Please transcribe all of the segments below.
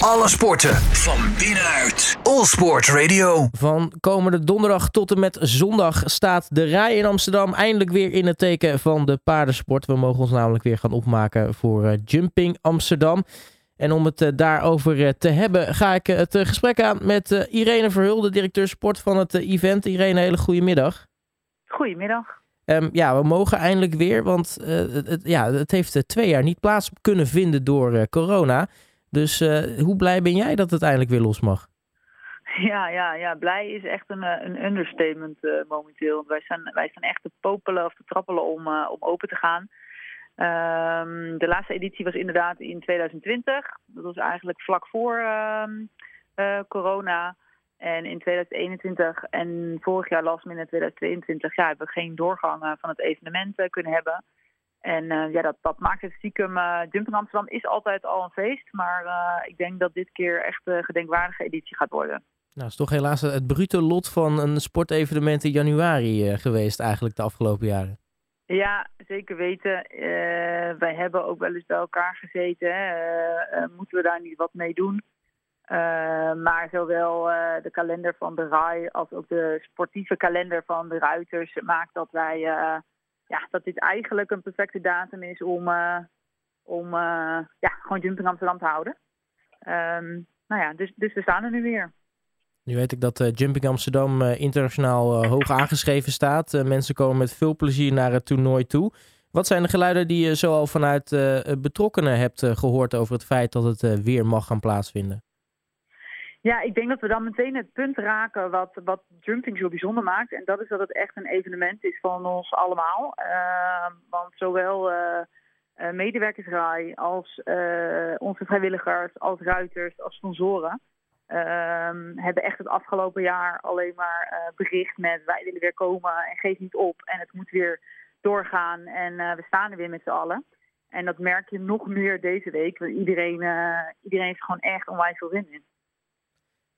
Alle sporten van binnenuit. All Sport Radio. Van komende donderdag tot en met zondag staat de rij in Amsterdam eindelijk weer in het teken van de paardensport. We mogen ons namelijk weer gaan opmaken voor uh, Jumping Amsterdam. En om het uh, daarover uh, te hebben, ga ik het gesprek aan met Irene Verhulde, directeur sport van het event. Irene, hele goede middag. Goedemiddag. Um, ja, we mogen eindelijk weer, want het, ja, het heeft twee jaar niet plaats kunnen vinden door corona. Dus uh, hoe blij ben jij dat het eindelijk weer los mag? Ja, ja, ja. blij is echt een, een understatement uh, momenteel. Wij zijn, wij zijn echt te popelen of te trappelen om, om open te gaan. Um, de laatste editie was inderdaad in 2020. Dat was eigenlijk vlak voor uh, corona. En in 2021 en vorig jaar last minute 2022 ja, hebben we geen doorgang van het evenement kunnen hebben. En uh, ja, dat, dat maakt het stiekem. Uh, Jumping Amsterdam is altijd al een feest. Maar uh, ik denk dat dit keer echt een gedenkwaardige editie gaat worden. Nou, is toch helaas het brute lot van een sportevenement in januari geweest eigenlijk de afgelopen jaren. Ja, zeker weten. wij hebben ook wel eens bij elkaar gezeten. Hè. moeten we daar niet wat mee doen? maar zowel de kalender van de RAI als ook de sportieve kalender van de Ruiters maakt dat wij ja, dat dit eigenlijk een perfecte datum is om, uh, om uh, ja, gewoon Jumping Amsterdam te houden. Um, nou ja, dus, dus we staan er nu weer. Nu weet ik dat uh, Jumping Amsterdam internationaal hoog aangeschreven staat. mensen komen met veel plezier naar het toernooi toe. Wat zijn de geluiden die je zoal vanuit betrokkenen hebt gehoord over het feit dat het weer mag gaan plaatsvinden? Ja, ik denk dat we dan meteen het punt raken wat, wat jumping zo bijzonder maakt. En dat is dat het echt een evenement is van ons allemaal. Uh, want zowel uh, als onze vrijwilligers, als ruiters, als sponsoren... Ehm, hebben echt het afgelopen jaar alleen maar bericht met wij willen weer komen en geef niet op. En het moet weer doorgaan en we staan er weer met z'n allen. En dat merk je nog meer deze week. Want iedereen, iedereen heeft gewoon echt onwijs veel zin in.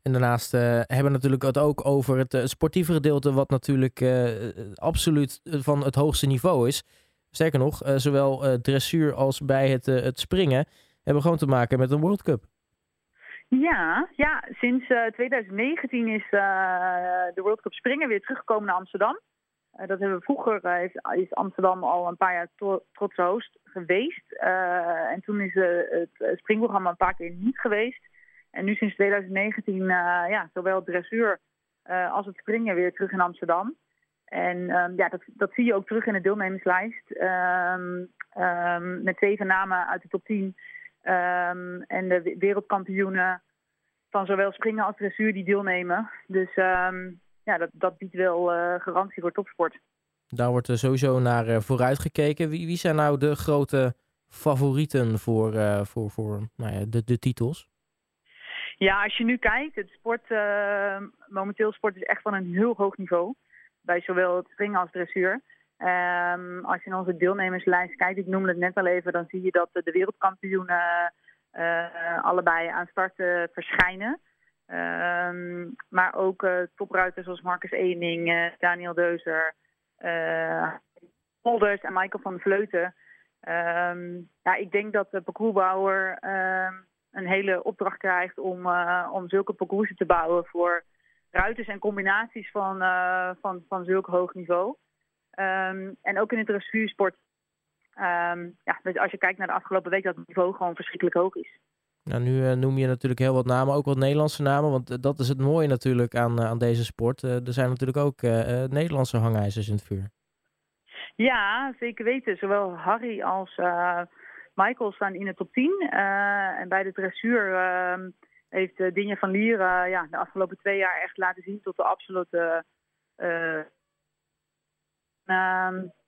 En daarnaast uh, hebben we natuurlijk het ook over het uh, sportieve gedeelte, wat natuurlijk uh, absoluut van het hoogste niveau is. Sterker nog, zowel dressuur als bij het, het springen hebben gewoon te maken met een World Cup. Ja, ja sinds 2019 is de World Cup springen weer teruggekomen naar Amsterdam. dat hebben we vroeger, is, Amsterdam al een paar jaar tro trotse host geweest. en toen is het springprogramma een paar keer niet geweest. En nu sinds 2019 uh, ja, zowel dressuur uh, als het springen weer terug in Amsterdam. En um, ja, dat, dat zie je ook terug in de deelnemerslijst. Um, um, met zeven namen uit de top 10. en de wereldkampioenen van zowel springen als dressuur die deelnemen. Dus ja, dat, dat biedt wel uh, garantie voor topsport. Daar wordt sowieso naar vooruit gekeken. Wie, wie zijn nou de grote favorieten voor, voor, voor nou ja, de, de titels? Ja, als je nu kijkt, het sport, uh, momenteel sport is echt van een heel hoog niveau. Bij zowel het springen als dressuur. Um, als je in onze deelnemerslijst kijkt, ik noemde het net al even, dan zie je dat de wereldkampioenen uh, allebei aan start verschijnen. Um, maar ook topruiters zoals Marcus Eening, Daniel Deuzer, Holders en Michael van Vleuten. Um, ja, ik denk dat de parcoursbouwer een hele opdracht krijgt om, uh, om zulke parcoursen te bouwen voor ruiters en combinaties van, uh, van, van zulk hoog niveau. Um, en ook in het dressuursport, um, ja, dus als je kijkt naar de afgelopen week, dat het niveau gewoon verschrikkelijk hoog is. Nou, nu uh, noem je natuurlijk heel wat namen, ook wat Nederlandse namen, want dat is het mooie natuurlijk aan, aan deze sport. er zijn natuurlijk ook Nederlandse hangijzers in het vuur. Ja, zeker weten. Zowel Harry als Michael staan in de top 10. Eh, en bij de dressuur ehm, heeft uh, van Lier ja, de afgelopen twee jaar echt laten zien tot de absolute... Uh,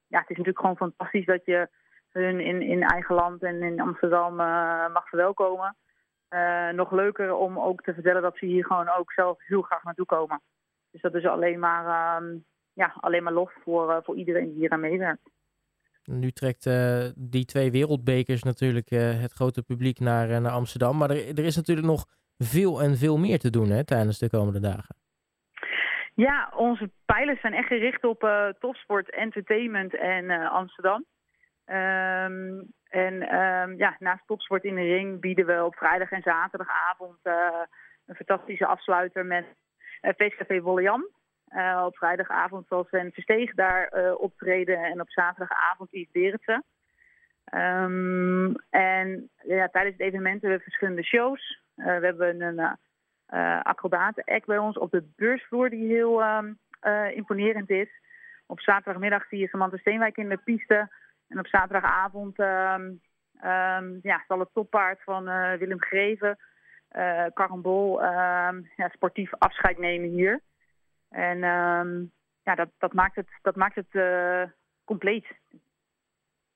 ja, het is natuurlijk gewoon fantastisch dat je hun in, in eigen land en in Amsterdam mag verwelkomen. nog leuker om ook te vertellen dat ze hier gewoon ook zelf heel graag naartoe komen. Dus dat is alleen maar, uh, ja, alleen maar lof voor, voor iedereen die hier aan meewerkt. Nu trekt uh, die twee wereldbekers natuurlijk uh, het grote publiek naar, uh, naar Amsterdam. Maar er, er, is natuurlijk nog veel en veel meer te doen hè, tijdens de komende dagen. Ja, onze pijlers zijn echt gericht op topsport, entertainment en Amsterdam. Um, En um, ja, naast topsport in de ring bieden we op vrijdag en zaterdagavond een fantastische afsluiter met uh, Feestcafé Wollejan. Uh, op vrijdagavond zal Sven Versteeg daar uh, optreden en op zaterdagavond Yves Berendsen. Um, en ja, tijdens het evenement hebben we verschillende shows. Uh, we hebben een acrobaten-act bij ons op de beursvloer die heel um, imponerend is. Op zaterdagmiddag zie je Samantha Steenwijk in de piste. En op zaterdagavond um, ja, zal het toppaard van Willem Greven, Karambol, ja, sportief afscheid nemen hier. En ja, dat, dat maakt het, dat maakt het compleet.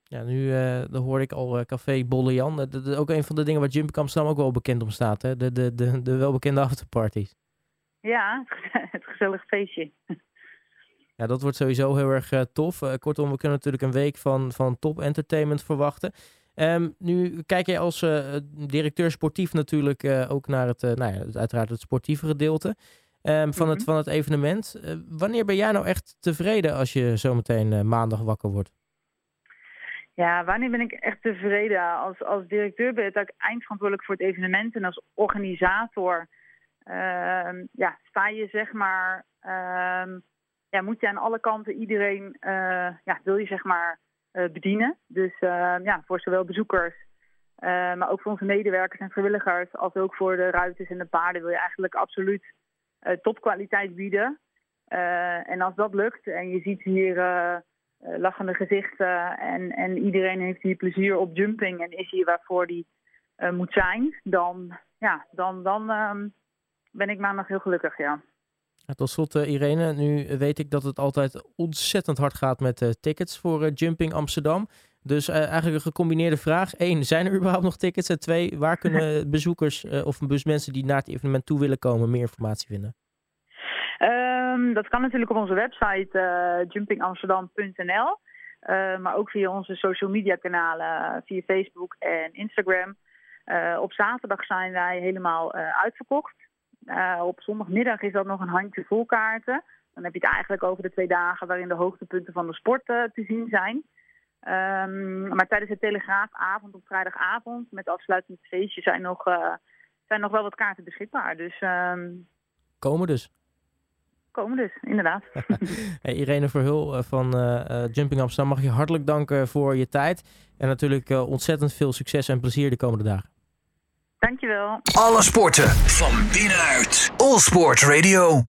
Ja, nu uh, dan hoorde ik al uh, Café Bollejan. Dat is ook een van de dingen waar Jump Amsterdam ook wel bekend om staat. Hè? De, de, de, de welbekende afterparties. Ja, het gezellig feestje. Ja, dat wordt sowieso heel erg uh, tof. kortom, we kunnen natuurlijk een week van, van top entertainment verwachten. Um, nu kijk jij als directeur sportief natuurlijk ook naar het, nou ja, uiteraard het sportieve gedeelte. Um, van, het, van het evenement. wanneer ben jij nou echt tevreden als je zometeen maandag wakker wordt? Ja, wanneer ben ik echt tevreden? Als, als directeur ben ik eindverantwoordelijk voor het evenement en als organisator uh, ja, sta je zeg maar, uh, ja, moet je aan alle kanten iedereen, uh, ja, wil je zeg maar uh, bedienen. Dus ehm, ja, voor zowel bezoekers, eh, maar ook voor onze medewerkers en vrijwilligers, als ook voor de ruiters en de paarden wil je eigenlijk absoluut topkwaliteit bieden. en als dat lukt en je ziet hier uh, lachende gezichten en, en iedereen heeft hier plezier op jumping en is hier waarvoor die uh, moet zijn, dan, ja, dan, dan um, ben ik maandag heel gelukkig, ja. tot slot, uh, Irene, nu weet ik dat het altijd ontzettend hard gaat met tickets voor Jumping Amsterdam. Dus eigenlijk een gecombineerde vraag. Eén, zijn er überhaupt nog tickets? En twee, waar kunnen bezoekers of mensen die naar het evenement toe willen komen meer informatie vinden? Um, dat kan natuurlijk op onze website uh, jumpingamsterdam.nl. Maar ook via onze social media kanalen, via Facebook en Instagram. Op zaterdag zijn wij helemaal uitverkocht. op zondagmiddag is dat nog een handje vol kaarten. Dan heb je het eigenlijk over de twee dagen waarin de hoogtepunten van de sport te zien zijn. Um, maar tijdens de Telegraafavond op vrijdagavond met afsluitend feestje zijn nog, zijn nog wel wat kaarten beschikbaar. Dus, um... Komen dus komen dus, inderdaad. hey, Irene Verhul eh, van uh, Jumping Amsterdam, mag je hartelijk danken voor je tijd. En natuurlijk uh, ontzettend veel succes en plezier de komende dagen. Dankjewel. Alle sporten van binnenuit. All Sport Radio.